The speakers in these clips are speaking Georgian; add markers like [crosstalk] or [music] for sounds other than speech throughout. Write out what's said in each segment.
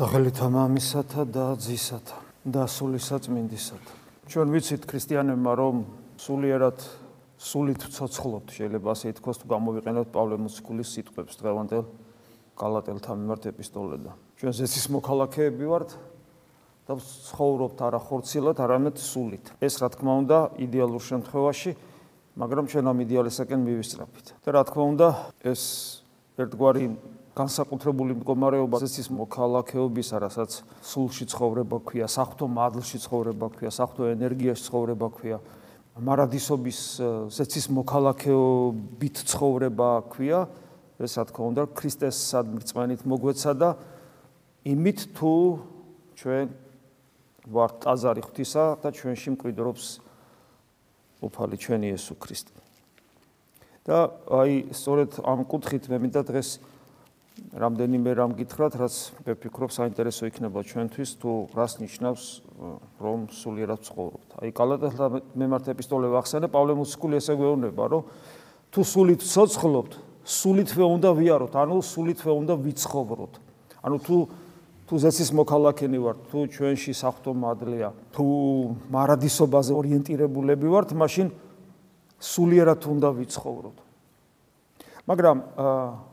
სახელითა მამისათა და ძისათა და სულისაწმინდისათა. ჩვენ ვიცით ქრისტიანებმა რომ სულიერად სულით ცოცხლობთ, შეიძლება ასე ითქვას, თუ გამოვიყენოთ პავლე მოციქულის სიტყვებს დღევანდელ გალატელთა მიმართ ეპისტოლედან. ჩვენ ზეცის მოქალაქეები ვართ და ცხოვრობთ არა ხორცილად, არამედ სულით. ეს რა თქმა უნდა იდეალურ შემთხვევაში, მაგრამ ჩვენ ამ იდეალისაკენ მივისწრაფით. და რა თქმა უნდა, ეს ერთგვარი განსაკუთრებული მდგომარეობა ზეცის მოქალაქეობისა, რასაც სულში ცხოვრება ქვია, საფრთხო მადლში ცხოვრება ქვია, საფრთხო ენერგიაში ცხოვრება ქვია, მარადისობის ზეცის მოქალაქეობით ცხოვრება ქვია, ეს რა თქმა უნდა ქრისტეს სადმრწმენით მოგვეცა და იმით თუ ჩვენ ვართ ტაზარი ღვთისა და ჩვენში მკვიდრობს უფალი ჩვენი იესო ქრისტე. და აი სწორედ ამ კუთხით მე მინდა დღეს რამდენიმე რამ გითხრათ, რაც მე ვფიქრობ საინტერესო იქნება ჩვენთვის თუ რას ნიშნავს რომ სულიერად ცხოვრობთ. აი გალატელთა მემართ ეპისტოლე ვახსენე, პავლე მოციქული ესე გვეუბნება, რომ თუ სულით ცოცხლობთ, სულითვე უნდა ვიაროთ, ანუ სულითვე უნდა ვიცხოვროთ. ანუ თუ თუ ზესის მოქალაქენი ვართ, თუ ჩვენში საფრთხო მადლია, თუ მარადისობაზე ორიენტირებულები ვართ, მაშინ სულიერად უნდა ვიცხოვროთ. მაგრამ აა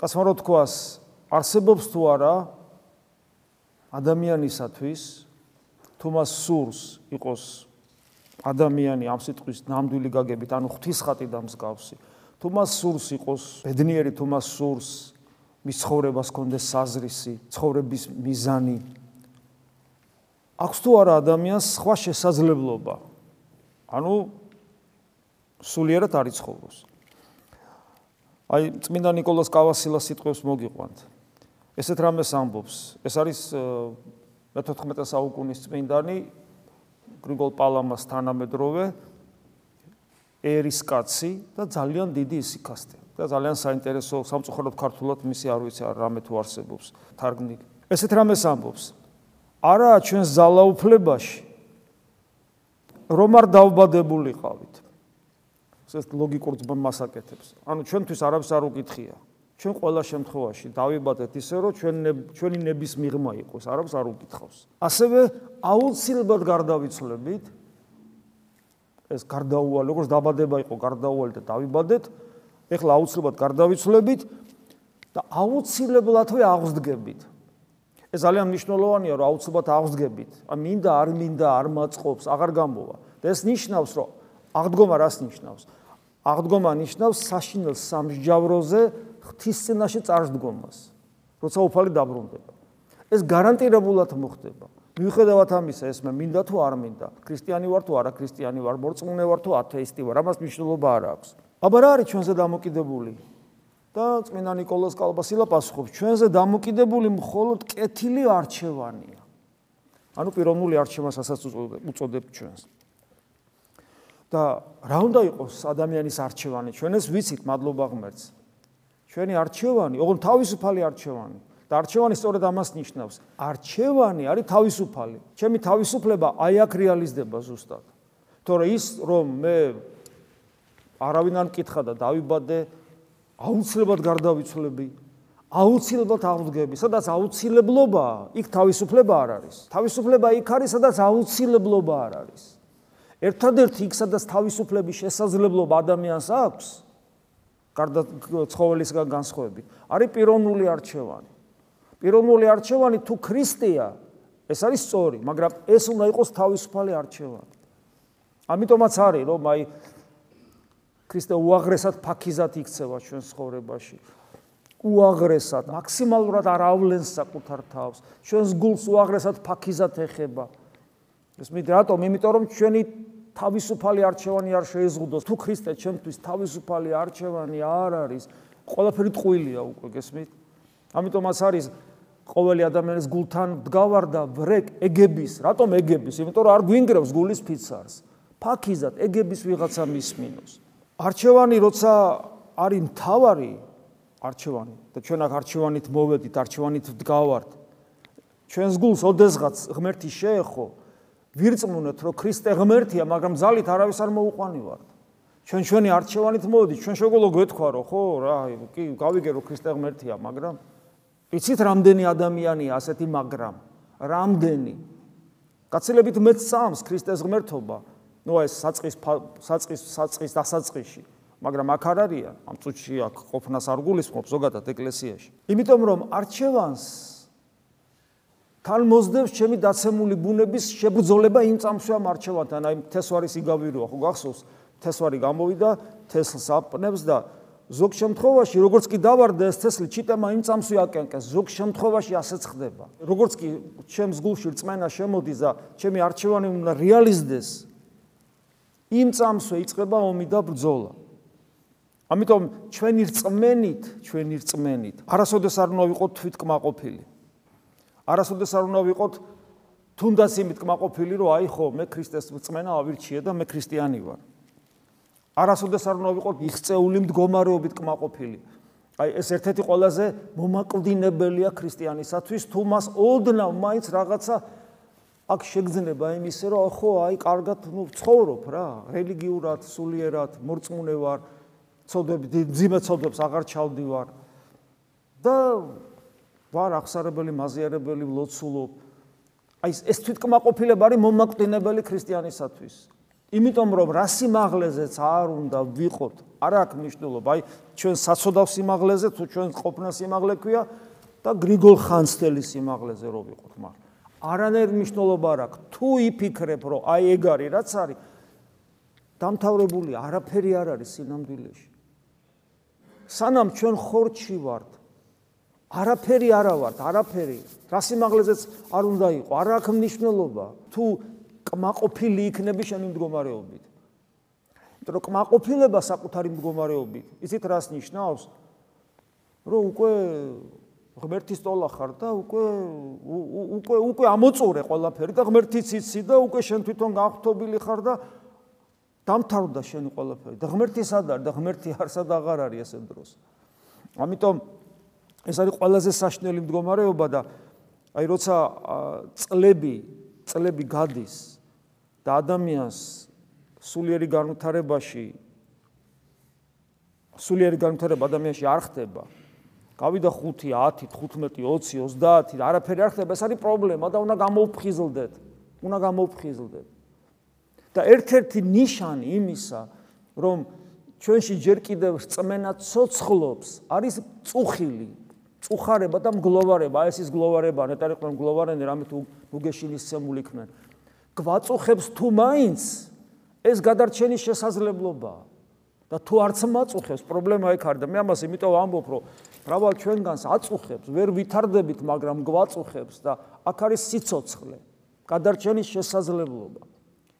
კაცმა რო თქვას, არსებობს თუ არა ადამიანისათვის თუ მას სურს იყოს ადამიანი ამ სიტყვის ნამდვილი გაგებით, ანუ ღვთისხატი და მსგავსი. თუ მას სურს იყოს ბედნიერი, თუ მას სურს მის ცხოვრებას კონდეს საზრისი, ცხოვრების მიზანი. აქვს თუ არა ადამიანს სხვა შესაძლებლობა? ანუ სულიერად არ იცხოვროს. აი წმინდა نيكოლას კავასილას სიტყვებს მოგიყვანთ. ესეთ რამეს ამბობს. ეს არის მე-14 საუკუნის წმინდანი გრიგოლ პალამას თანამედროვე ერის კაცი და ძალიან დიდი სიკასტე და ძალიან საინტერესო სამწუხაროდ ქართულად მისი არ ვიცი რამე თუ არსებობს თარგმნილი. ესეთ რამეს ამბობს. არაა ჩვენს ძალაუფლებაში რომ არ დავბადებულიყავით. ეს ლოგიკურ ძბმას აკეთებს. ანუ ჩვენთვის არავის არ უკითხია. ჩვენ ყველა შემთხვევაში დავიბადეთ ისე, რომ ჩვენ ჩვენი ნების მიღმა იყოს, არავის არ უკითხავს. ასევე აუცილებლად გარდავიცლებით ეს გარდაუვალი, როგორც დაბადება იყო გარდაუვალი და დავიბადეთ, ეხლა აუცილებლად გარდავიცლებით და აუცილებლადვე აღსდგებით. ეს ძალიან მნიშვნელოვანია, რომ აუცილებლად აღსდგებით. ან მინდა არ მინდა არ მაწყობს, აღარ გამბოვა. და ეს ნიშნავს, რომ აღდგომა რას ნიშნავს? აღდგომა ნიშნავს საშინელ სამსჯავროზე ღვთის წინაშე წარსდგომას, როცა უფალი დაბრუნდება. ეს გარანტირებულად მოხდება. მიუხედავად ამისა, ეს მე მინდა თუ არ მინდა, ქრისტიანი ვარ თუ არა ქრისტიანი ვარ, მორწმუნე ვარ თუ ათეისტი ვარ, ამას მნიშვნელობა არ აქვს. აბა რა არის ჩვენზე დამოკიდებული? და წმინდა نيكოლოზ კალბასილა პასუხობს, ჩვენზე დამოკიდებული მხოლოდ კეთილი არჩევანია. ანუ პიროვნული არჩევანს ასაც უწოდებთ ჩვენს. და რა უნდა იყოს ადამიანის არჩევანი? ჩვენ ეს ვიცით, მადლობა ღმერთს. ჩვენი არჩევანი, ოღონდ თავისუფალი არჩევანი. და არჩევანი სწორედ ამას ნიშნავს. არჩევანი არის თავისუფალი. ჩემი თავისუფლება აი აქ რეალიზდება ზუსტად. თორე ის რომ მე არავინ არ მკითხა და დავიბადე, აუცილებლად გარდავიცვლები, აუცილებლად აღდგები, სადაც აუცილებლობა, იქ თავისუფლება არ არის. თავისუფლება იქ არის, სადაც აუცილებლობა არ არის. ერთადერთი იქ სადაც თავისუფლების შესაძლებლობა ადამიანს აქვს? გარდა ცხოველისგან განსხვავებით. არის პიროვნული არჩევანი. პიროვნული არჩევანი თუ ქრისტეა ეს არის სწორი მაგრამ ეს უნდა იყოს თავისუფალი არჩევანი. ამიტომაც არის რომ აი ქრისტე უაღრესად ფაქიზად იქცევა ჩვენ ცხოვრებაში. უაღრესად მაქსიმალურად არ ავლენს საკუთარ თავს. ჩვენს გულს უაღრესად ფაქიზად ეხება ეს მე რატომ იმიტომ რომ ჩვენი თავისუფალი არჩევანი არ შეიზღუდოს. თუ ქრისტე ჩემთვის თავისუფალი არჩევანი არ არის, ყველაფერი ტყუილია უკვე გესმით? ამიტომაც არის ყოველი ადამიანის გულთან დგავარ და ვრეკ ეგების, რატომ ეგების? იმიტომ რომ არ გვინგრევს გულის ფიცარს. ფაქიზად ეგების ვიღაცა მისმინოს. არჩევანი როცა არის მთავარი არჩევანი და ჩვენ აქ არჩევანით მოვედით, არჩევანით დგავართ. ჩვენს გულს ოდესღაც ღმერთი შეეხო, ვირწმუნოთ, რომ ქრისტე ღმერთია, მაგრამ ზალით არავის არ მოუყვანივართ. ჩვენ ჩვენი არჩევანით მოვიდით, ჩვენ შეგვიძლია გვეთქვა, რომ ხო, რა, კი, გავიგე რომ ქრისტე ღმერთია, მაგრამ იცით რამდენი ადამიანია ასეთი მაგრამ? რამდენი? გაცილებით მეც წამს ქრისტეს ღმერთობა. ნუ ეს საწყის საწყის საწყის დასაწყისში. მაგრამ აქ არ არიან ამ წუთში აქ ყოფნას არ გულისხმობ ზოგადად ეკლესიაში. იმიტომ რომ არჩევანს თან მოძდებს ჩემი დაცემული ბუნების შებრძოლება იმ წამსვე ამ არჩევანთან აი თესვარის იგავიროა ხო გახსოვს? თესვარი გამოვიდა თესლს აპნებს და ზოგ შემთხვევაში როგორც კი დავარდა ეს თესლი ჩიტემა იმ წამსვე აკენკეს ზოგ შემთხვევაში ასეც ხდება. როგორც კი ჩემს გულში რწმენა შემოდის და ჩემი არჩევანი უნდა რეალიზდეს იმ წამსვე იწყება ომი და ბრძოლა. ამიტომ ჩვენი რწმენით ჩვენი რწმენით არასოდეს არ უნდა ვიყოთ თვითკმაყოფილი არასოდეს არ უნდა ვიყოთ თუნდაც იმით კმაყოფილი რომ აი ხო მე ქრისტეს რწმენა ავირჩიე და მე ქრისტიანი ვარ არასოდეს არ უნდა ვიყოთ იღწეული მდგომარეობით კმაყოფილი. აი ეს ერთ-ერთი ყველაზე მომაკვდინებელია ქრისტიანისათვის, თუ მას ოდნავ მაინც რაღაცა აქ შეგძნება იმისე, რომ ხო, აი კარგად ნუ ცხოვრობ რა, რელიგიურად, სულიერად, მორწმუნე ვარ, ცოდები, ძიმე ცოდებს აღარ ჩავდივარ. და ვარ აღსარებელი, მაზიარებელი, ლოცულობ. აი ეს თვითკმაყოფილება არის მომაკვდინებელი ქრისტიანისათვის. იმიტომ რომ რა სიმაღლეზეც არ უნდა ვიყოთ, არ აქვს მნიშვნელობა, აი ჩვენ საცოდავ სიმაღლეზე თუ ჩვენ ყოფნა სიმაღლე ქვია და გრიგოლ ხანძთელის სიმაღლეზე რო ვიყოთ, მაგრამ არანაირ მნიშვნელობა არ აქვს. თუ იფიქრებ, რომ აი ეგ არის, რაც არის დამთავრებული, არაფერი არ არის სინამდვილეში. სანამ ჩვენ ხორჩი ვართ, არაფერი არა ვართ, არაფერი. რა სიმაღლეზეც არ უნდა იყო, არ აქვს მნიშვნელობა. თუ კმაყოფილი იქნები შენი მდგომარეობით. იმიტომ რომ კმაყოფილება საკუთარი მდგომარეობით, იცით რას ნიშნავს? რომ უკვე ღმერთის ტოლა ხარ და უკვე უკვე უკვე ამოწურე ყველაფერი და ღმერთიც იცი და უკვე შენ თვითონ გახვთობილი ხარ და დამთავრდა შენი ყველაფერი. და ღმერთი სად არის და ღმერთი არსად აღარ არის ესე დროს. ამიტომ ეს არის ყველაზე საშნელი მდგომარეობა და აი როცა წლები წლები გადის და ადამიანს სულიერი განვითარებაში სულიერი განვითარება ადამიანში არ ხდება. გავიდა 5, 10, 15, 20, 30, არაფერი არ ხდება, ეს არის პრობლემა და უნდა გამოვფხიზლდეთ. უნდა გამოვფხიზლდეთ. და ერთ-ერთი ნიშანი იმისა, რომ ჩვენში ჯერ კიდევ წმენა ცოცხლობს, არის წუხილი, წუხარება და მგლოვარება. ეს ის გლოვარება, ნეტარი ყრა მგლოვარენი, რამე თუ ნუგეშინის სემული იქნენ. გვაწუხებს თუ მაინც ეს გადარჩენის შესაძლებლობა და თუ არც მაწუხებს პრობლემა იქ არის და მე ამას იმიტომ ვამბობ რომ მრავალ ჩვენგანს აწუხებს ვერ ვითარდებით მაგრამ გვაწუხებს და აქ არის სიцоცხლე გადარჩენის შესაძლებლობა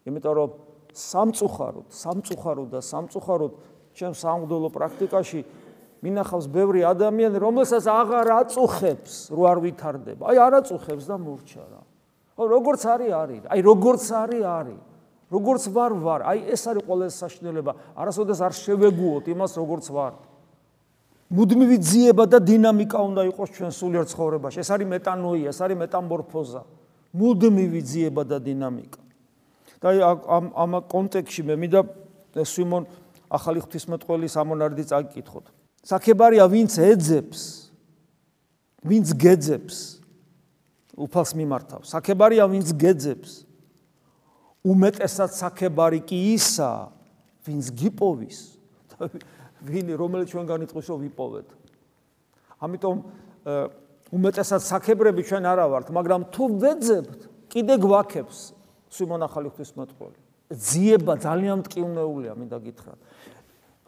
იმიტომ რომ სამწუხაროდ სამწუხაროდ და სამწუხაროდ ჩემ სამგდელო პრაქტიკაში მინახავს ბევრი ადამიანი რომელსაც აღარ აწუხებს რო არ ვითარდება. აი არ აწუხებს და მურჩა რა. ხო როგორც არის არის აი როგორც არის არის. როგორც ვარ ვარ. აი ეს არის ყველაზე საშნელება. არასოდეს არ შევეგუოთ იმას როგორც ვარ. მუდმივი ძიება და დინამიკა უნდა იყოს ჩვენ სულიერ ცხოვრებაში. ეს არის მეტანოია ეს არის მეტამორფოზა. მუდმივი ძიება და დინამიკა. და აი ამ ამ კონტექსში მე მინდა სიმონ ახალი ღვთისმეტყველის ამონარდი წაკითხოთ საქებარია ვინც ეძებს ვინც გეძებს უფალს მიმართავ. საქებარია ვინც გეძებს. უმეტესად საქებარი კი ისა, ვინც გიპოვის. ვინი რომელიც ჩვენგან იტყვის რომ ვიპოვეთ. ამიტომ უმეტესად საქებრები ჩვენ არა ვართ, მაგრამ თუ ვეძებთ, კიდე გვაქებს სიმონ ახალი ღვთისმოწყალე. ძიება ძალიან მტკივნეულია, მინდა გითხრათ.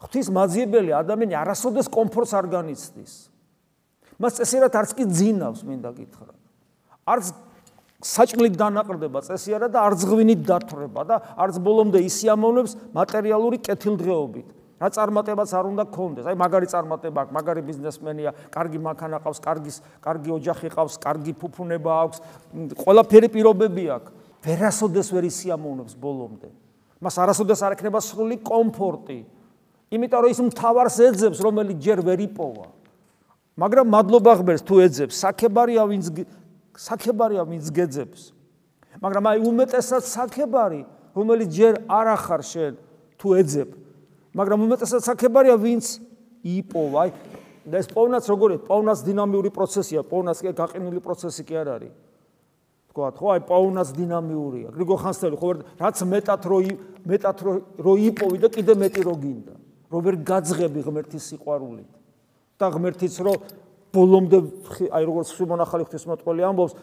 ღვთის მაძიებელი ადამიანი არასოდეს კომფორტს არ განიცდის. მას წესერად არც კი ძინავს, მინდა გითხრათ. არც საჭმლით დანაყრდება წესი არა და არც ღვინით დათრება და არც ბოლომდე ისიამოვნებს მატერიალური კეთილდღეობით. რა წარმატებაც არ უნდა გქონდეს. აი მაგარი წარმატება აქვს, მაგარი ბიზნესმენია, კარგი მანქანა ყავს, კარგის, კარგი ოჯახი ყავს, კარგი ფუფუნება აქვს, ყველაფერი პირობები აქვს. ვერასოდეს ვერ ისიამოვნებს ბოლომდე. მას არასოდეს არ ექნება სრული კომფორტი. იმიტომ რომ ის მთავარს ეძებს, რომელიც ჯერ ვერ იპოვა. მაგრამ მადლობა ღმერთს თუ ეძებს, საქებარია ვინც საქებარია ვინც გეძებს. მაგრამ აი უმეტესად საქებარი, რომელიც ჯერ არ ახარ შენ თუ ეძებ, მაგრამ უმეტესად საქებარია ვინც იპოვა. აი ეს პოვნაც როგორია? პოვნაც დინამიური პროცესია, პოვნაც კი გაყინული პროცესი კი არ არის. თქვათ, ხო, აი პოვნაც დინამიურია. გრიგო ხანსელი ხო რაც მეტად რო მეტად რო იპოვი და კიდე მეტი რო გინდა. რო ვერ გაძღები ღმერთის სიყვარულით. და ღმერთიც რო ბოლომდე აი როგორც სიმონახალი ღვთისმოწყალე ამბობს,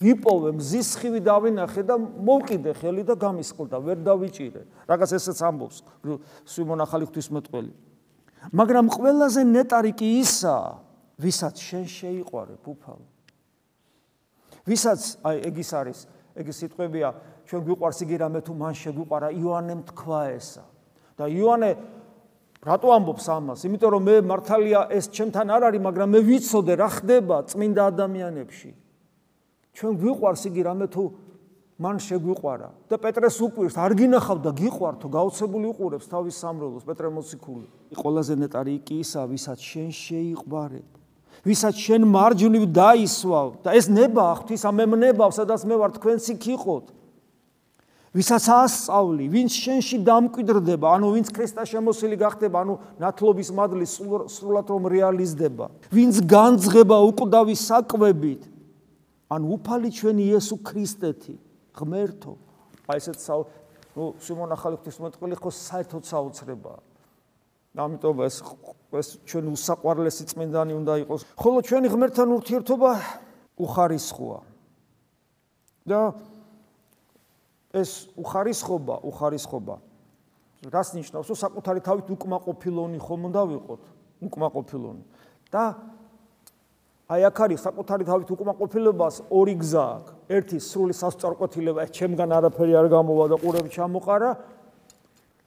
ვიპოვე მზის ხივი დავინახე და მოვკიდე ხელი და გამისყლდა, ვერ დავიჭირე. რაღაც ესეც ამბობს სიმონახალი ღვთისმოწყალე. მაგრამ ყველაზე ნეტარი კი ისა, ვისაც შენ შეიყვარე, ბუფალო. ვისაც აი ეგ ის არის, ეგ სიტყვებია, ჩვენ გვიყვარს იგი რამე თუ მან შეგვიყვარა იოანემ თქვა ესა. და იოანე რატო ამბობს ამას? იმიტომ რომ მე მართალია ეს ჩემთან არ არის, მაგრამ მე ვიცოდე რა ხდება წმინდა ადამიანებში. ჩვენ გვიყვარს იგი რამე თუ მან შეგვიყვარა და პეტრეს უკვირს არ გინახავდა გიყვართო გაოცებული უყურებს თავის სამრელოს პეტრე მოციქული ყველაზე ნეტარი კი ისა ვისაც შენ შეიყვარე ვისაც შენ მარჯვნივ დაისვავ და ეს ნება ღვთის ამემნებავ სადაც მე ვარ თქვენც იქ იყოთ ვისაც ასწავლი ვინც შენში დამკვიდრდება ანუ ვინც ქრისტეს შემოსილი გახდება ანუ ნათლობის მადლი სრულად რომ რეალიზდება ვინც განძღება უკვდავი საკვებით ან უფალი ჩვენი იესო ქრისტეთი ღმერთო. აი ესეც საუ ნუ სიმონ ახალი ღვთისმოწყალე ხო საერთოდ საოცრება. ამიტომ ეს ეს ჩვენ უსაყვარლესი წმინდანი უნდა იყოს. ხოლო ჩვენი ღმერთთან ურთიერთობა უხარისხოა. და ეს უხარისხობა უხარისხობა რას ნიშნავს რომ საკუთარი თავით უკმაყოფილონი ხომ უნდა ვიყოთ უკმაყოფილონი და აი აქ არის საკუთარი თავით უკმაყოფილებას ორი გზა აქვს. ერთი სრული სასწორკვეთილება, ჩემგან არაფერი არ გამოვა და ყურები ჩამოყარა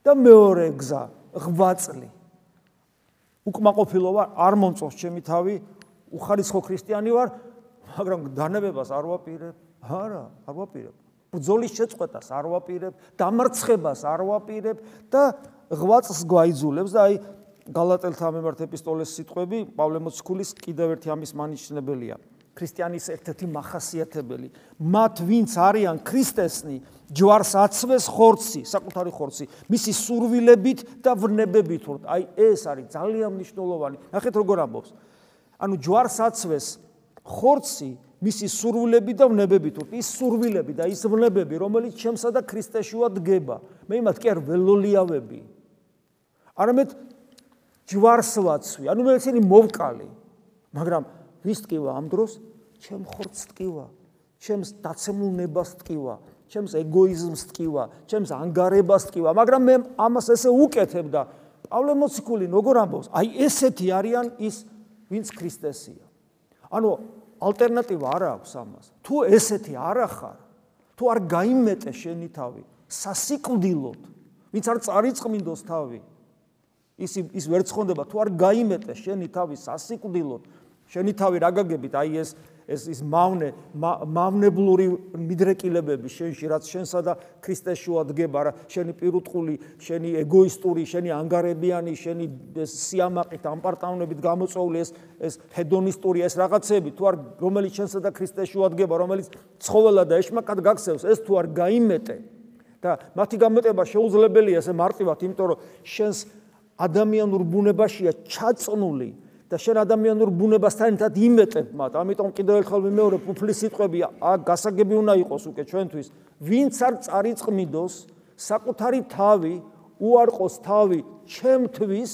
და მეორე გზა, ღვაწლი. უკმაყოფილობა არ მომწონს ჩემი თავი, უხარისხო ქრისტიანი ვარ, მაგრამ დანებებას არ ვაპირებ. არა, არ ვაპირებ. ბძოლის შეწყვეტას არ ვაპირებ, დამარცხებას არ ვაპირებ და ღვაწლს გვაიძულებს და აი გალატელთა მიმართ ეპისტოლეს სიტყვები პავლე მოციქულის კიდევ ერთი ამის მანიშნებელია. ქრისტიანის ერთ-ერთი מחასიათებელი მათ ვინც არიან ქრისტესნი ჯვარს აცვეს ხორცი საკუთარი ხორცი მისი სურვილებით და ვნებებით ვართ აი ეს არის ძალიან მნიშვნელოვანი. ნახეთ როგორ ამბობს. ანუ ჯვარს აცვეს ხორცი მისი სურვილები და ვნებებით ვართ ის სურვილები და ის ვნებები რომელიც ჩემსა და ქრისტეშუა დგება მე იმათ კი არ ველოლიავები არამედ ჯვარსვაცვი, ანუ მე ისინი მოვკალი. მაგრამ ვის ტკივა ამ დროს? ჩემ ხორცს ტკივა, ჩემს დაცემულნებას ტკივა, ჩემს ეგოიზმს ტკივა, ჩემს ანგარებას ტკივა, მაგრამ მე ამას ესე უკეთებ და პავლე მოციქული როგორ ამბობს? აი ესეთი არიან ის, ვინც ქრისტესია. ანუ ალტერნატივა არ აქვს ამას. თუ ესეთი არ ახარ, თუ არ გაიმეტე შენი თავი, სასიკვდილოდ, ვინც არ წარიწყმინდოს თავი, ის ის ვერ ცხონდება თუ არ გაიმეტე შენი თავი სასიკვდილოდ შენი თავი რა გაგებით? აი ეს ეს ის მავნე მავნებლური მიდრეკილებები შენში რაც შენსა და ქრისტეს შუა დგება რა შენი პირუტყული შენი ეგოისტური შენი ანგარებიანი შენი სიამაყით ამპარტავნებით გამოწვეული ეს ეს ჰედონისტური ეს რაღაცები თუ არ რომელიც შენსა და ქრისტეს შუა დგება რომელიც ცხოველა და ეშმაკად გაქცევს ეს თუ არ გაიმეტე. და მათი გამეტება შეუძლებელია ესე მარტივად იმიტომ რომ შენს ადამიანურ ბუნებაშია ჩაწნული და შენ ადამიანურ ბუნებასთან ერთად იმეტებ მათ. ამიტომ კიდევ ერთხელ ვიმეორებ, უფლის სიტყვებია, ა გასაგები უნდა იყოს უკვე ჩვენთვის. ვინც არ წარიწყმიდოს საკუთარი თავი, უარყოს თავი ჩემთვის,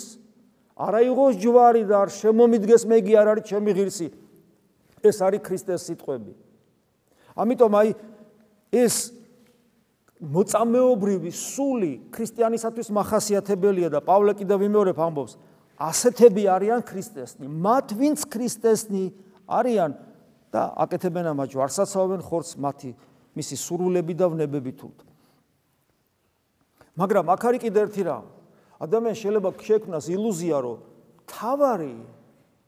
არა იღოს ჯვარი და არ შემომიდგეს მეგი არ არის ჩემი ღირსი. ეს არის ქრისტეს სიტყვები. ამიტომ აი ეს მოწამეობრივი სული ქრისტიანისათვის מחასიათებელია და პავლე კიდევ ვიმეორებ ამბობს ასეთები არიან ქრისტესნი. მათ ვინც ქრისტესნი არიან და აკეთებენ ამაჯ ვარსაცავენ ხორცს მათი მისი სურვილები და ვნებები თუთ მაგრამ აქ არის კიდევ ერთი რამ ადამიანს შეიძლება შექმნას ილუზია რომ თავარი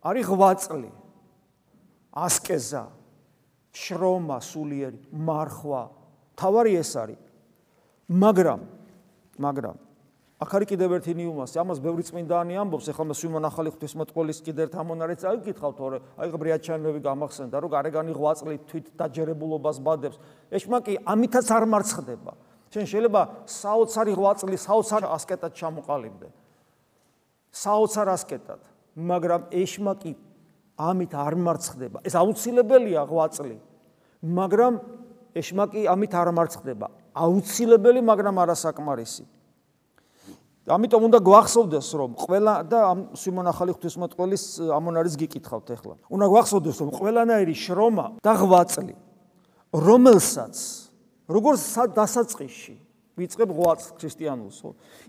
არის ღვაწლი ასკეზა შრომა სულიერი მარხვა. თავარი ეს არის. მაგრამ მაგრამ აქ არის კიდევ ერთი ნიუმასი, ამას ბევრი წმინდანი ამბობს, ეხლა მას სიმონ ახალი ღვთისმოწყალეს კიდევ ერთ ამონარეთს აიკითხავთ, თორე აი ბრიაჩანები გამახსენდა, რომ გარეგანი ღვაწლი თვით დაჯერებულობას ბადებს. ეშმაკი ამითაც არ მარცხდება. შენ შეიძლება საოცარი ღვაწლი, საოცარ ასკეტად ჩამოყალიბდე. საოცარ ასკეტად. მაგრამ ეშმაკი ამით არ მარცხდება. ეს აუცილებელია ღვაწლი. მაგრამ ეშმაკი ამით არ მარცხდება. აუცილებელი, მაგრამ არასაკმარისი. ამიტომ უნდა გვახსოვდეს, რომ ყველა და ამ სიმონ ახალი ღვთისმოწყალეს ამონ არის გიკითხავთ ახლა. უნდა გვახსოვდეს, რომ ყველანაირი შრომა და ღვაწლი, რომელსაც როგორც დასაწყისში ვიწყებ ღვაწლს ქრისტიანულს,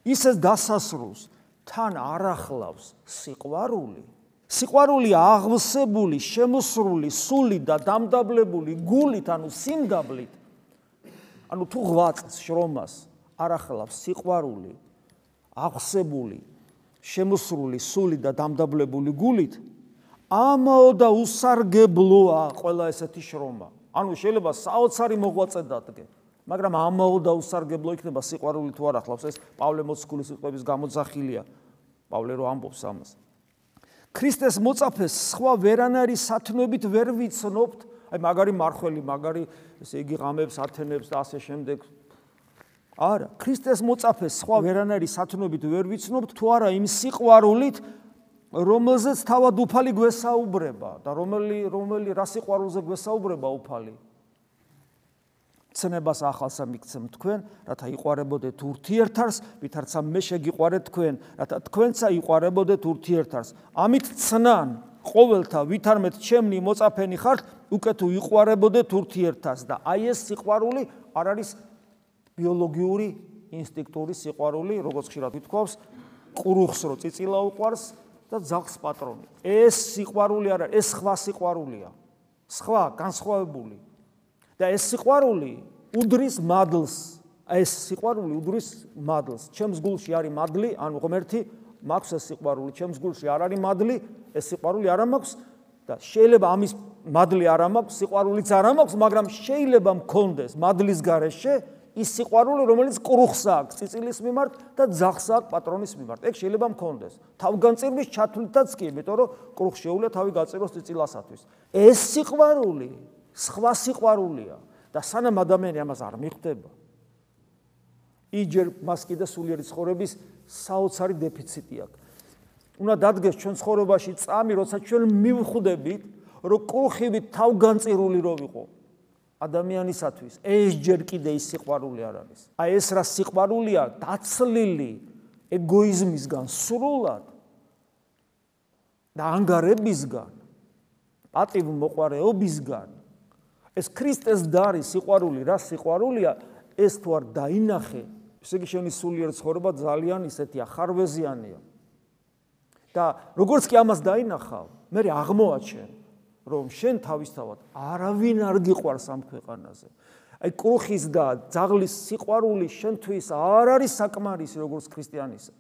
ისე დასასრულს თან არახლავს სიყვარული. სიყვარული აღვსებული, შემოსრული, სული და დამდაბლებული გულით, ანუ სიმგაბლით. ანუ თუ ღვაწლს, შრომას არახლავს სიყვარული, აღსებული, შემოსრული, სული და დამდაბლებული გულით, ამაო და უსარგებლოა ყველა ესეთი შრომა. ანუ შეიძლება საოცარი მოღვაწე დადგე, მაგრამ ამაო და უსარგებლო იქნება სიყვარული თუ არ ახლავს ეს პავლე მოციქულის სიტყვების გამოძახილია. პავლე რო ამბობს ამას. ქრისტეს მოწაფეს სხვა ვერანაირი სათნოებით ვერ ვიცნობთ, აი მაგარი მარხველი, მაგარი ესე იგი ღამებს ათენებს და ასე შემდეგ. არა, ქრისტეს მოწაფეს სხვა ვერანაირი სათნოებით ვერ ვიცნობთ, თუ არა იმ სიყვარულით, რომელზეც თავად უფალი გვესაუბრება და რომელი რომელი რა სიყვარულზე გვესაუბრება უფალი? ცნებას ახალსა მიქცემ თქვენ, რათა იყარებოდეთ ურთიერთარს, ვითარცა მე შეგიყარეთ თქვენ, რათა თქვენცა იყარებოდეთ ურთიერთარს. ამით ცნან ყოველთა ვითარმეთ ჩემნი მოწაფენი ხართ, უკვე თუ იყარებოდეთ ურთიერთარს და აი ეს სიყვარული არ არის ბიოლოგიური ინსტინქტური სიყვარული, როგორც ხშირად ვითქვავს, ყრუხს რო წიწილა უყვარს და ძაღლს პატრონი. ეს სიყვარული არ არის, ეს სხვა სიყვარულია. სხვა, განსხვავებული. და ეს სიყვარული უდრის მადლს ეს სიყვარული უდრის მადლს ჩემს გულში არის მადლი ანუ ღმერთი მაქვს ეს სიყვარული ჩემს გულში არ არის მადლი ეს სიყვარული არ მაქვს და შეიძლება ამის მადლი არ მაქვს სიყვარულიც არ მაქვს მაგრამ შეიძლება მქონდეს მადლის გარეშე ის სიყვარული რომელიც კრუხს აქვს ციცილის მიმართ და ძახს აქვს პატრონის მიმართ. ეგ შეიძლება მქონდეს. თავგანწირვის ჩათვლითაც კი იმიტომ რომ კრუხ შეუძლია თავი გაწეროს ციცილასათვის ეს სიყვარული სხვა სიყვარულია და სანამ ადამიანი ამას არ მიხვდება იჯერ მას კიდე სულიერი ცხოვრების საოცარი დეფიციტი აქვს. უნდა დადგეს ჩვენ ცხოვრებაში წამი, როცა ჩვენ მივხვდებით, რომ კურხივი თავგანწირული რო ვიყო ადამიანისათვის, ეს ჯერ კიდე ის სიყვარული არ არის. აი ეს რა სიყვარულია, დაცლილი ეგოიზმისგან სრულად. და ანგარებისგან, პატივ მოყარეობისგან. ეს ქრისტეს დარი სიყვარული რა სიყვარულია? ეს თუ არ დაინახე ესე იგი შენი სულიერ ცხოვრება ძალიან ისეთია ხარვეზიანია და როგორც კი ამას დაინახავ მე აღმოაჩენ რომ შენ თავისთავად არავინ არ გიყვარს ამ ქვეყანაზე. აი კრუხის და ძაღლის სიყვარული შენთვის არ არის საკმარისი როგორც ქრისტიანისა.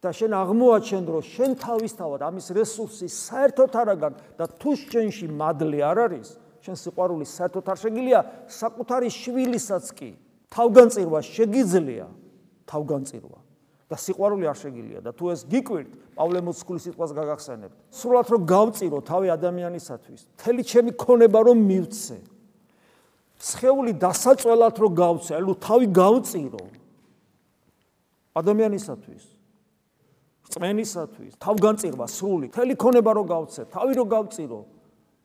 და შენ აღმოაჩენ რომ შენ თავისთავად ამის რესურსი საერთოდ არ აგარ და თუ შენში მადლი არ არის შენ სიყვარული საერთოდ არ შეგილია საკუთარი შვილისაც კი თავგანწირვა შეგიძლია. თავგანწირვა და სიყვარული არ შეგილია და თუ ეს გიკვირთ პავლე მოციქულის სიტყვას გაგახსენებთ სრულად რომ გავწირო თავი ადამიანისათვის მთელი ჩემი ქონება რომ მივცე. სხეული დასაწველად რომ გავცე ანუ თავი გავწირო. ადამიანისათვის წმენისათვის თავგანწირვა სრული მთელი ქონება რომ გავცე თავი რომ გავწირო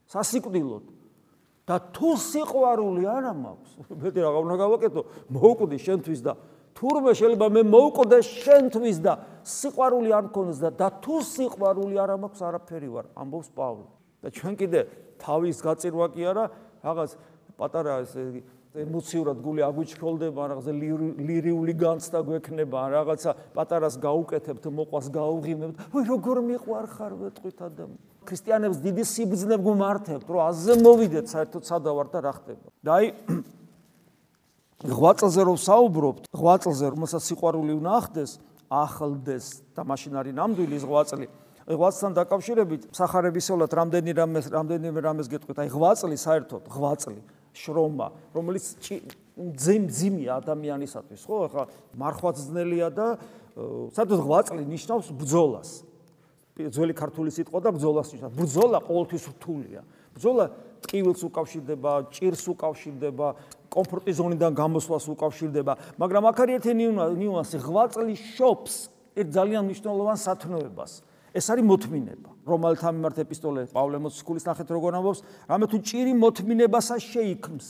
სასიკვდილოდ. და თუ სიყვარული არა მაქვს, [laughs] მეტი რა უნდა გავაკეთო, მოუკვდი შენთვის და თურმე შეიძლება მე მოუკვდე შენთვის და სიყვარული არ მქონდეს და და თუ სიყვარული არა მაქვს, არაფერი ვარ, ამბობს პავლე. და ჩვენ კიდე თავის გაწირვა კი არა, რაღაც პატარა ესე ემოციურად გული აგვიჩქოლდება, რაღაცა ლირიული განცდა გვექნება, რაღაცა პატარას გაუკეთებთ, მოყვას გაუღიმებთ. ვაი, როგორ მიყვარხარ ვეთყვით ადამიანი. ქრისტიანებს დიდი სიბძნე გუმართებთ, რომ აზე მოვიდეთ საერთოდ სადავარ და რა ხდება. და აი ღვაწლზე რომ საუბრობთ, ღვაწლზე რომელსაც სიყვარული უნდა ახდეს, ახლდეს და მაშინ არის ნამდვილი ღვაწლი. ღვაწლთან დაკავშირებით სახარებისოლად რამდენი რამეს რამდენი რამეს გეტყვით, აი ღვაწლი საერთოდ ღვაწლი, შრომა, რომელიც ძიმ ძიმია ადამიანისათვის, ხო? ახლა მარხვაცნელია და საერთოდ ღვაწლი ნიშნავს ბძოლას. ძველი ქართული სიტყვა და ბრძოლას ნიშნავს. ბრძოლა ყოველთვის რთულია. ბრძოლა ტყივილს უკავშირდება, ჭირს უკავშირდება, კომფორტის ზონიდან გამოსვლას უკავშირდება, მაგრამ აქ არის ერთი ნიუანსი, ღვაწლი შობს ერთ ძალიან მნიშვნელოვან სათნოებას. ეს არის მოთმინება. რომელთა მიმართ ეპისტოლე პავლე მოციქულის ნახეთ როგორ ამბობს, რამე თუ ჭირი მოთმინებასა შეიქმს.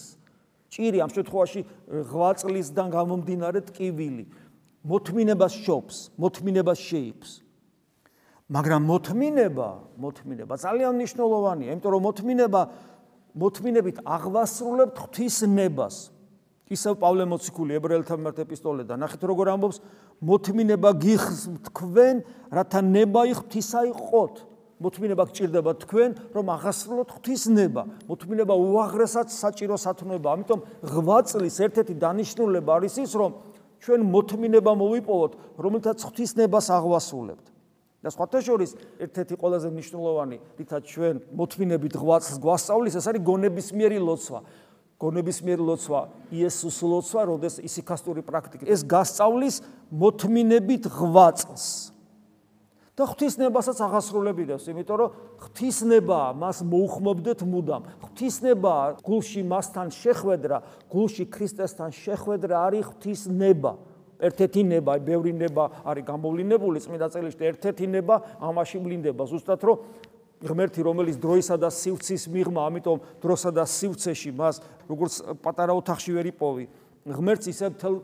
ჭირი ამ შემთხვევაში ღვაწლისგან გამომდინარე ტკივილი. მოთმინებას შობს, მოთმინებას შეიქმს. მაგრამ მოთმინება, მოთმინება ძალიან მნიშვნელოვანია, იმიტომ რომ მოთმინება მოთმინებით აღვასრულებთ ღვთის ნებას. ისევ პავლე მოციქული ებრაელთა მიმართ ეპისტოლედან ნახეთ როგორ ამბობს მოთმინება გიხს თქვენ რათა ნება ღვთისა იყოთ მოთმინება გჭირდება თქვენ რომ აღასრულოთ ღვთის ნება. მოთმინება უაღრესად საჭირო სათნოება ამიტომ ღვაწლის ერთ-ერთი დანიშნულება არის ის რომ ჩვენ მოთმინება მოვიპოვოთ რომელთაც ღვთის ნებას აღვასრულებთ და სხვათა შორის ერთ-ერთი ყველაზე მნიშვნელოვანი რითაც ჩვენ მოთმინებით ღვაწლს გვასწავლის ეს არის გონებისმიერი ლოცვა გონებისმიერ ლოცვა, იესოს ლოცვა, როდეს ისიქასტური პრაქტიკა. ეს გასწავლის მოთმინებით ღვაწლს. და ღვთისნებასაც აღასრულებიდებს, იმიტომ რომ ღვთისნება მას მოუხმობდეთ მუდამ. ღვთისნება გულში მასთან შეხვედრა, გულში ქრისტესთან შეხვედრა არის ღვთისნება. ერთ-ერთი ნება, ბევრი ნება არის გამოვლინებული წმინდა წერილში, ერთ-ერთი ნება ამაში ვლინდება, ზუსტად რომ ღმერთი რომელიც დროისა და სივრცის მიღმა, ამიტომ დროსა და სივრცეში მას როგორც პატარა ოთახში ვერ იპოვი. ღმერთს ისე თელ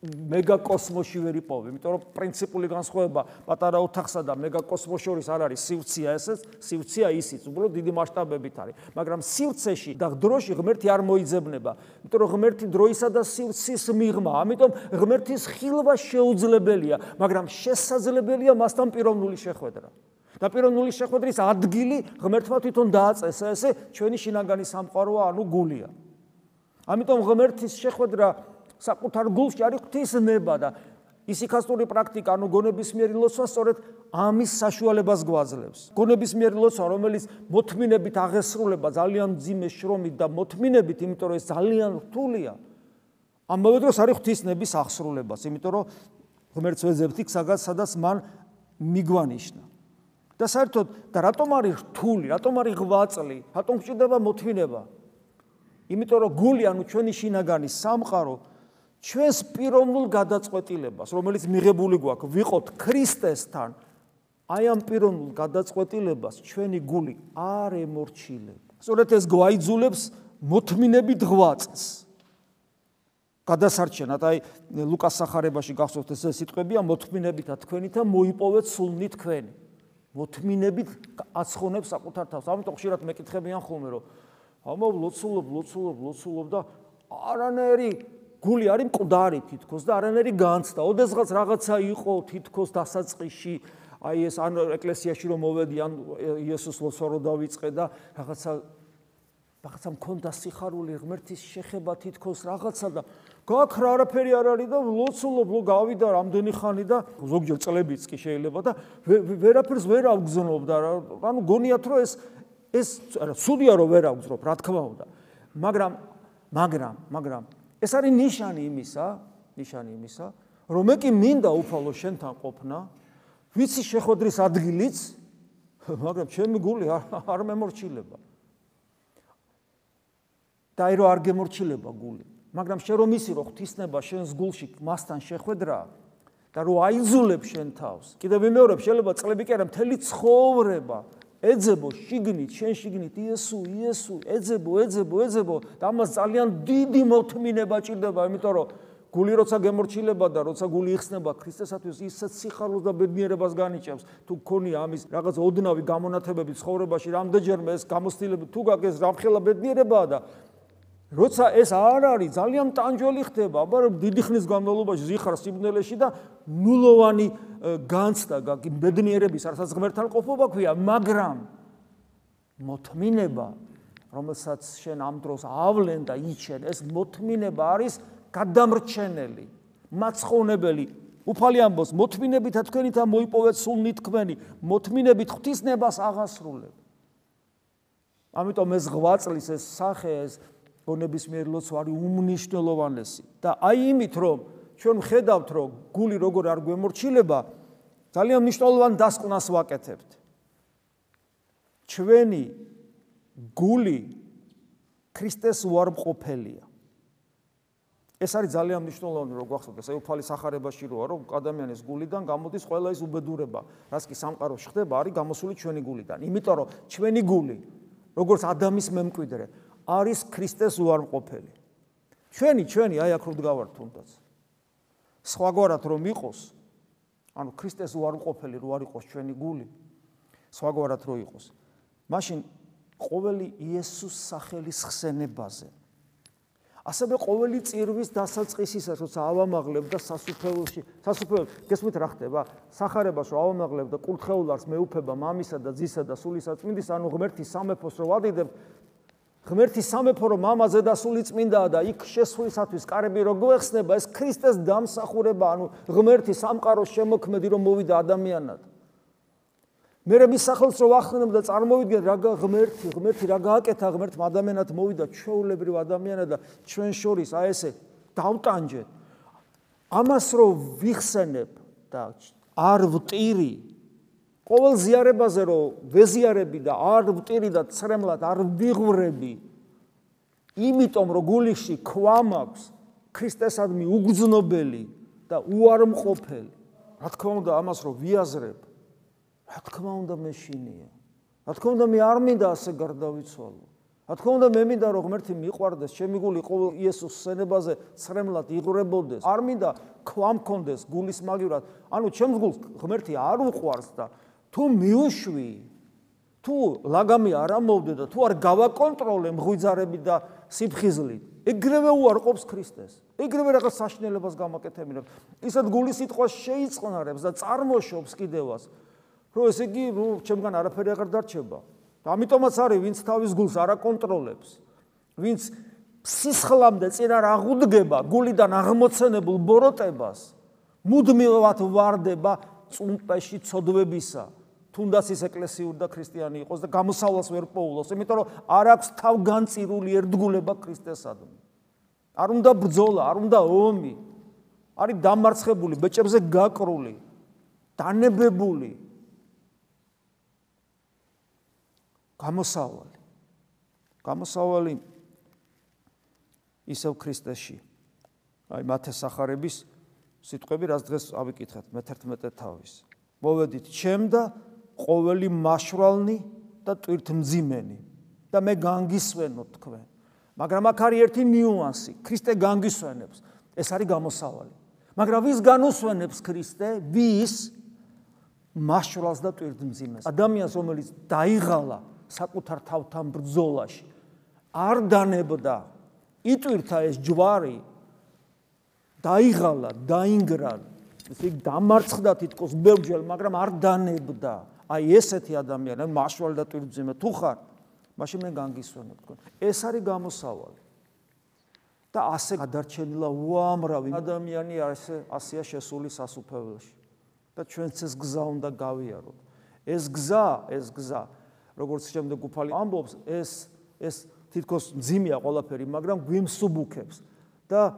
მეგაკოსმოსში ვერ იპოვი, იმიტომ რომ პრინციპული განსხვავება პატარა ოთახსა და მეგაკოსმოს შორის არ არის სივრცეა ესეც, სივრცეა ისიც, უბრალოდ დიდი მასშტაბებით არის. მაგრამ სივრცეში და დროში ღმერთი არ მოიძებნება, იმიტომ რომ ღმერთი დროისა და სივრცის მიღმა, ამიტომ ღმერთის ხილვა შეუძლებელია, მაგრამ შესაძლებელია მასთან პიროვნული შეხვედრა. და პიროვნული შეხვედრის ადგილი ღმერთმა თვითონ დააწესა ესე ჩვენი შინაგანი სამყაროა ანუ გულია. ამიტომ ღმერთის შეხვედრა საკუთარ გულში არის ღვთისნება და ისიქასტური პრაქტიკა ანუ გონებისმიერი ლოცვა სწორედ ამის საშუალებას გვაძლევს. გონებისმიერი ლოცვა რომელიც მოთმინებით აღესრულება ძალიან ძიმე შრომით და მოთმინებით, იმიტომ რომ ეს ძალიან რთულია. ამავე დროს არის ღვთისნების აღსრულებას, იმიტომ რომ ღმერთს ვეძებთ იქ სადაც მან მიგვანიშნა. და საერთოდ და რატომ არის რთული, რატომ არის ღვაწლი, რატომ გვჭირდება მოთმინება? იმიტომ რომ გული ანუ ჩვენი შინაგანი სამყარო ჩვენს პიროვნულ გადაწყვეტილებას, რომელიც მიღებული გვაქვს, ვიყოთ ქრისტესთან, აი ამ პიროვნულ გადაწყვეტილებას ჩვენი გული არ ემორჩილება. სწორედ ეს გვაიძულებს მოთმინებით ღვაწლს. გადასარჩენად, აი ლუკას სახარებაში გახსოვთ ეს სიტყვებია მოთმინებითა თქვენითა მოიპოვეთ სულნი თქვენი. მოთმინებით აცხონებს საკუთარ თავს. ამიტომ ხშირად მეკითხებიან ხოლმე, რომ ამა ლოცულობ, ლოცულობ, ლოცულობ და არანერი გული არის მკვდარი თითქოს და არანერი განცდა. ოდესღაც რაღაცა იყო თითქოს დასაწყისში, აი ეს ან ეკლესიაში რომ მოვედი, ან იესოს ლოცვა რო დავიწყე და რაღაცა რაღაცა მქონდა სიხარული ღმერთის შეხება თითქოს რაღაცა და გაქ რა არაფერი არ არის და ლოცულობ ლო გავიდა რამდენი ხანი და ზოგჯერ წლებიც კი შეიძლება და ვერაფერს ვერ ავგზნობ და ანუ გონიათ რომ ეს ეს არა სუდია რომ ვერ ავგზნობ რა თქმა უნდა მაგრამ მაგრამ მაგრამ ეს არის ნიშანი იმისა ნიშანი იმისა რომ მე კი მინდა უფალო შენთან ყოფნა ვიცი შეხვედრის ადგილიც [laughs] მაგრამ ჩემი გული არ მემორჩილება. და აი რომ არ გემორჩილება გული მაგრამ შენ რომ ისი რო ღვთისნება შენს გულში მასთან შეხვედრა და რო აიძულებ შენ თავს კიდევ ვიმეორებ შეიძლება წლები კი არა მთელი ცხოვრება ეძებო შიგნით შენ შიგნით იესო იესო ეძებო ეძებო ეძებო. და ამას ძალიან დიდი მოთმინება ჭირდება იმიტომ რომ გული როცა გემორჩილება და როცა გული იხსნება ქრისტესათვის ისეთ სიხარულს და ბედნიერებას განიჭებს თუ გქონია ამის რაღაც ოდნავი გამონათებები ცხოვრებაში რამდენჯერმე ეს გამოცდილება თუ გაგეს რამხელა ბედნიერებაა და როცა ეს არ არის ძალიან ტანჯველი ხდება, აბა დიდი ხნის განმავლობაში ზიხარ სიბნელეში და ნულოვანი განცდა ბედნიერების არსაც ღმერთთან ყოფობა ქვია, მაგრამ მოთმინება, რომელსაც შენ ამ დროს ავლენ და იჩენ, ეს მოთმინება არის გადამრჩენელი, მაცხოვნებელი. უფალი ამბობს, მოთმინებითა თქვენითა მოიპოვეთ სულნი თქვენი, მოთმინებით ღვთისნებას აღასრულებ. ამიტომ ეს ღვაწლის ეს სახე ეს გონების მიერ ლოცვა არის უმნიშვნელოვანესი. და აი იმით რომ ჩვენ ხედავთ რომ გული როგორ არ გვემორჩილება ძალიან მნიშვნელოვან დასკვნას ვაკეთებთ. ჩვენი გული ქრისტეს უარმყოფელია. ეს არის ძალიან მნიშვნელოვანი რომ გვახსოვდეს ეუფალის ახარებაში როა რომ ადამიანის გულიდან გამოდის ყველა ის უბედურება რაც კი სამყაროში ხდება არის გამოსული ჩვენი გულიდან. იმიტომ რომ ჩვენი გული როგორც ადამიანის მემკვიდრე არის ქრისტეს უარყოფელი. ჩვენი ჩვენი აი აქ რო დგავართ თუნდაც. სხვაგვარად რომ იყოს ანუ ქრისტეს უარყოფელი რო არ იყოს ჩვენი გული სხვაგვარად რო იყოს. მაშინ ყოველი იესოს სახელის ხსენებაზე ასევე ყოველი წირვის დასაწყისისას როცა ავამაღლებ და სასუფეველში სასუფეველ გესმით რა ხდება? სახარებას რომ ავამაღლებ და კურთხეულს მეუფება მამისა და ძისა და სულისაწმინდის ანუ ღმერთის სამეფოს რო ვადიდებ ღმერთის სამეფო რომ მამაზე და სულიწმინდაა და იქ შესვლისათვის კარები რო გვეხსნება ეს ქრისტეს დამსახურება ანუ ღმერთის სამყაროს შემოქმედი რომ მოვიდა ადამიანად. მე მე მისახელს რომ ახსნებ და წარმოვიდგენ რა ღმერთი ღმერთი რა გააკეთა ღმერთმა ადამიანად მოვიდა ჩვეულებრივ ადამიანად და ჩვენ შორის აი ესე დავტანჯეთ. ამას რომ ვიხსენებ და არ ვტირი ყოველ ზიარებაზე რომ ვეზიარები და არ ვტირი და ცრემლად არ ვიღვრები იმიტომ რომ გულიში ქვამ აქვს ქრისტესადმი უგზნობელი და უარმყოფელი რა თქმა უნდა ამას რომ ვიაზრებ რა თქმა უნდა მე შინია. რა თქმა უნდა მე არ მინდა ასე გარდავიცვალო. რა თქმა უნდა მე მინდა რომ ღმერთი მიყვარდეს, ჩემი გული ყოველ იესოს სენებაზე ცრემლად იღრებოდეს. არ მინდა ქვამ კონდეს გულის მაგივრად. ანუ ჩემს გულს ღმერთი არ უყვარს და თუ მიუშვი თუ ლაგამი არ ამოვდე და თუ არ გავაკონტროლე მღვიძარები და სიფხიზლით, ეგრევე უარყოფს ქრისტეს. ეგრევე რაღაც საშნელებას გამაკეთებინებს. ისეთ გულის სიტყვას შეიწყნარებს და წარმოშობს კიდევას. რომ ესე იგი ნუ ჩემგან არაფერი აღარ დარჩება. და ამიტომაც არის ვინც თავის გულს არ აკონტროლებს, ვინც სისხლამდე წინ არ აღუდგება გულიდან აღმოცენებულ ბოროტებას, მუდმივად ვარდება წუმპეში ცოდვებისა. თუნდაც ის ეკლესიური და ქრისტიანი იყოს და გამოსავალს ვერ პოულოს, იმიტომ რომ არ აქვს თავგანწირული ერთგულება ქრისტესადმი. არ უნდა ბრძოლა, არ უნდა ომი. არის დამარცხებული, ბეჭებზე გაკრული, დანებებული, გამოსავალი. გამოსავალი ისევ ქრისტეში. აი მათეს სახარების სიტყვები რაც დღეს ავიკითხეთ მე-11 თავის. მოვედით ჩემ და ყოველი მაშრალნი და ტვირთმძიმენი და მე განგისვენო თქვენ. მაგრამ აქ არის ერთი ნიუანსი. ქრისტე განგისვენებს. ეს არის გამოსავალი. მაგრამ ვის განუსვენებს ქრისტე? ვის მაშრალს და ტვირთმძიმეს? ადამიანს რომელიც დაიღალა საკუთარ თავთან ბრძოლაში არ დანებდა იტვირთა ეს ჯვარი დაიღალა დაინგრა ისე დამარცხდა თითქოს ბევრჯერ მაგრამ არ დანებდა აი ესეთი ადამიანი მაშვალ და ტვირთზემა თუ ხარ მაშინ მე განგისვენებ თქვენ. ეს არის გამოსავალი. და ასე გადარჩენილა უამრავი ადამიანი ასე ასია შესული სასუფეველში. და ჩვენც ეს გზა უნდა გავიაროთ. ეს გზა ეს გზა როგორც შემდეგ უფალი ამბობს, ეს ეს თითქოს ძიმია ყველაფერი, მაგრამ გვიმსუბუქებს და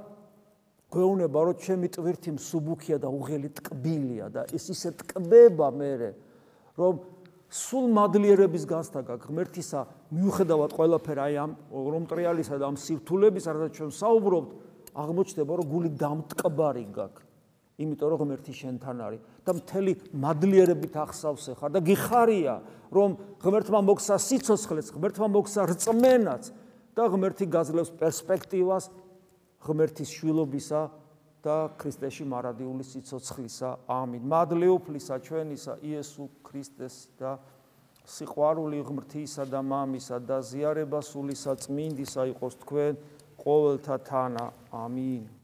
გვეუბნება, რომ ჩემი ტვირთი მსუბუქია და უღელი ტკბილია და ეს ისე ტკბება მე, რომ სულ მადლიერების განსთა გაქვს ღმერთისა, მიუხედავად ყველაფერ აი ამ რომ ტრიალისა და ამ სირთულების, რაც ჩვენ საუბრობთ, აღმოჩნდება, რომ გული დამტკბარი გაქვს. იმიტომ რომ ღმერთი შენთან არის და მთელი მადლიერებით ახსავსე ხარ და გიხარია რომ ღმერთმა მოგსა სიცოცხლეს, ღმერთმა მოგსა რწმენაც და ღმერთი გაძლევს პერსპექტივას ღმერთის შვილობისა და ქრისტეში მარადიული სიცოცხლისა. ამინ. მადლიუფლისა ჩვენისა იესო ქრისტეს და სიყვარული ღმრთისა და მამისა და ზიარება სულისა წმინდისა იყოს თქვენ ყოველთა თანა. ამინ.